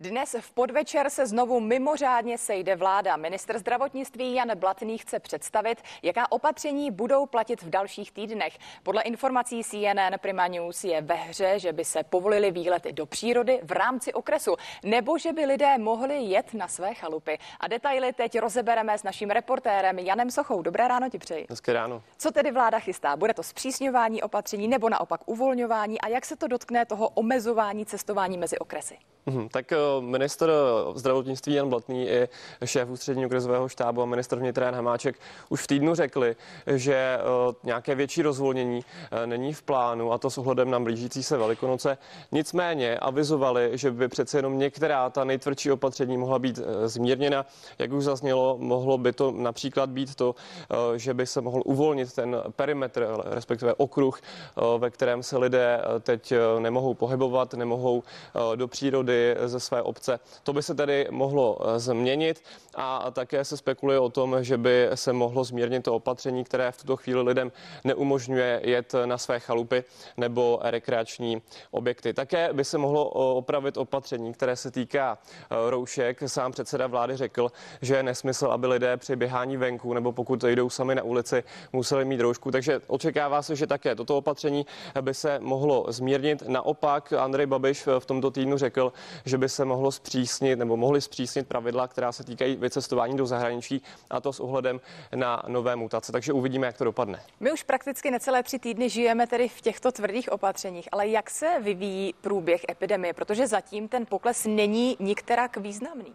Dnes v podvečer se znovu mimořádně sejde vláda. Minister zdravotnictví Jan Blatný chce představit, jaká opatření budou platit v dalších týdnech. Podle informací CNN Prima News je ve hře, že by se povolili výlety do přírody v rámci okresu, nebo že by lidé mohli jet na své chalupy. A detaily teď rozebereme s naším reportérem Janem Sochou. Dobré ráno ti přeji. Hezké ráno. Co tedy vláda chystá? Bude to zpřísňování opatření nebo naopak uvolňování? A jak se to dotkne toho omezování cestování mezi okresy? Hmm, tak minister zdravotnictví Jan Blatný i šéf ústředního krizového štábu a minister vnitra Jan Hamáček už v týdnu řekli, že eh, nějaké větší rozvolnění eh, není v plánu a to s ohledem na blížící se Velikonoce. Nicméně avizovali, že by přece jenom některá ta nejtvrdší opatření mohla být eh, zmírněna. Jak už zaznělo, mohlo by to například být to, že by se mohl uvolnit ten perimetr, respektive okruh, ve kterém se lidé teď nemohou pohybovat, nemohou do přírody ze své obce. To by se tedy mohlo eh, změnit a také se spekuluje o tom, že by se mohlo zmírnit to opatření, které v tuto chvíli lidem neumožňuje jet na své chalupy nebo rekreační objekty. Také by se mohlo opravit opatření, které se týká eh, roušek. Sám předseda vlády řekl, že je nesmysl, aby lidé při běhání venku nebo pokud jdou sami na ulici, museli mít roušku. Takže očekává se, že také toto opatření by se mohlo zmírnit. Naopak Andrej Babiš v tomto týdnu řekl, že by se mohlo zpřísnit nebo mohli zpřísnit pravidla, která se týkají vycestování do zahraničí a to s ohledem na nové mutace. Takže uvidíme, jak to dopadne. My už prakticky necelé tři týdny žijeme tedy v těchto tvrdých opatřeních, ale jak se vyvíjí průběh epidemie, protože zatím ten pokles není nikterak významný.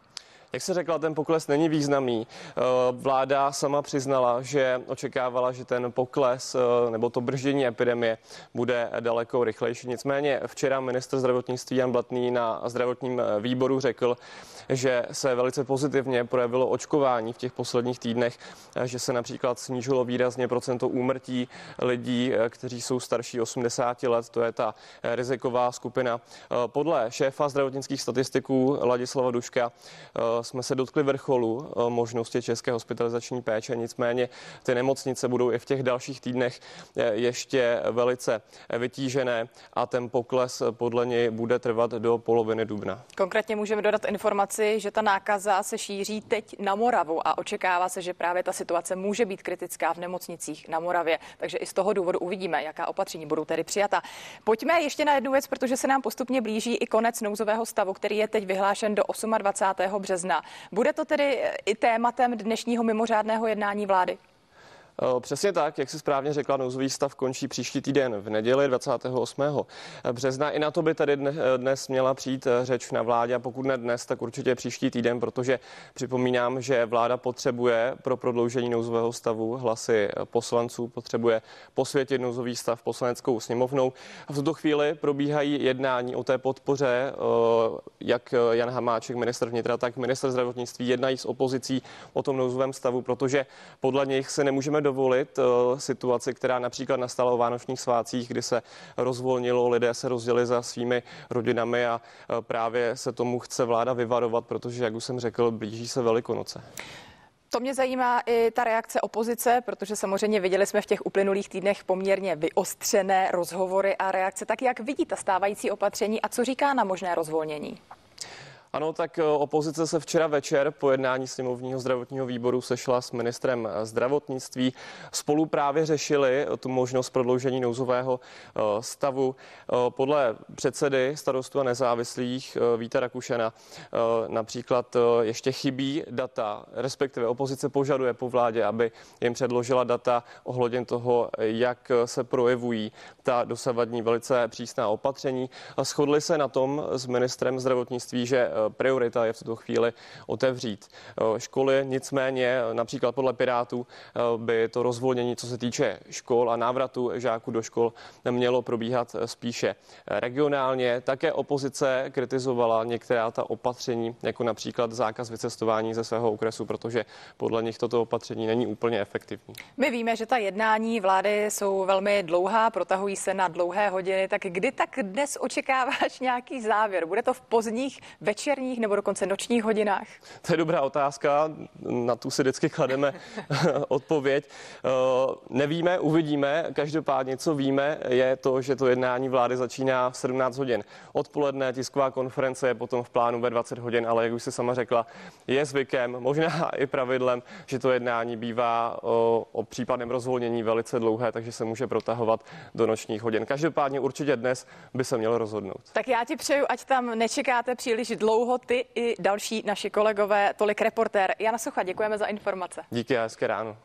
Jak se řekla, ten pokles není významný. Eh, vláda sama přiznala, že očekávala, že ten pokles eh, nebo to brždění epidemie bude daleko rychlejší. Nicméně včera ministr zdravotnictví Jan Blatný na zdravotním eh, výboru řekl, že se velice pozitivně projevilo očkování v těch posledních týdnech, že se například snížilo výrazně procento úmrtí lidí, kteří jsou starší 80 let, to je ta riziková skupina. Podle šéfa zdravotnických statistiků Ladislava Duška jsme se dotkli vrcholu eh, možnosti české hospitalizační péče, nicméně ty nemocnice budou i v těch dalších týdnech eh, ještě velice vytížené a ten pokles podle něj bude trvat do poloviny dubna. Konkrétně můžeme dodat informaci, že ta nákaza se šíří teď na Moravu a očekává se, že právě ta situace může být kritická v nemocnicích na Moravě. Takže i z toho důvodu uvidíme, jaká opatření budou tedy přijata. Pojďme ještě na jednu věc, protože se nám postupně blíží i konec nouzového stavu, který je teď vyhlášen do 28. března března. Bude to tedy i tématem dnešního mimořádného jednání vlády? Eh, přesně tak, jak si správně řekla, nouzový stav končí příští týden v neděli 28. března. I na to by tady dnes měla přijít eh, řeč na vládě a pokud ne dnes, tak určitě příští týden, protože připomínám, že vláda potřebuje pro prodloužení nouzového stavu hlasy poslanců, potřebuje posvětit nouzový stav poslaneckou sněmovnou. V tuto chvíli probíhají jednání o té podpoře, eh, jak Jan Hamáček, minister vnitra, tak minister zdravotnictví jednají s opozicí o tom nouzovém stavu, protože podle nich se nemůžeme dovolit eh, situaci, která například nastala o vánočních svácích, kdy se rozvolnilo, lidé se rozdělili za svými rodinami a eh, právě se tomu chce vláda vyvarovat, protože, jak už jsem řekl, blíží se Velikonoce. To mě zajímá i ta reakce opozice, protože samozřejmě viděli jsme v těch uplynulých týdnech poměrně vyostřené rozhovory a reakce. Tak jak vidí ta stávající opatření a co říká na možné rozvolnění? Ano, tak eh, opozice se včera večer po jednání sněmovního zdravotního výboru sešla s ministrem eh, zdravotnictví. Spolu právě řešili tu možnost prodloužení nouzového eh, stavu. Podle předsedy starostu a nezávislých Víta Rakušena například ještě chybí data, respektive opozice požaduje po vládě, aby jim předložila data ohledně toho, jak se projevují ta dosavadní velice přísná opatření. Shodli se na tom s ministrem zdravotnictví, že priorita je v tuto chvíli otevřít eh, školy. Nicméně například podle Pirátů eh, by to rozvolnění, co se týče škol a návratu žáků do škol, mělo probíhat eh, spíše regionálně. Také opozice kritizovala některá ta opatření, jako například zákaz vycestování ze svého okresu, protože podle nich toto opatření není úplně efektivní. My víme, že ta jednání vlády jsou velmi dlouhá, protahují se na dlouhé hodiny. Tak kdy tak dnes očekáváš nějaký závěr? Bude to v pozdních večer večerních nebo dokonce nočních hodinách? To je dobrá otázka, na tu si vždycky klademe odpověď. Eh, nevíme, uvidíme. Každopádně, co víme, je to, že to jednání vlády začíná v 17 hodin. Odpoledne tisková konference je potom v plánu ve 20 hodin, ale jak už si sama řekla, je zvykem, možná i pravidlem, že to jednání bývá o, o případném rozvolnění velice dlouhé, takže se může protahovat do nočních hodin. Každopádně určitě dnes by se mělo rozhodnout. Tak já ti přeju, ať tam nečekáte příliš dlouho ty i další naši kolegové. Tolik reportér Jana Socha, děkujeme za informace. Díky a hezké ráno.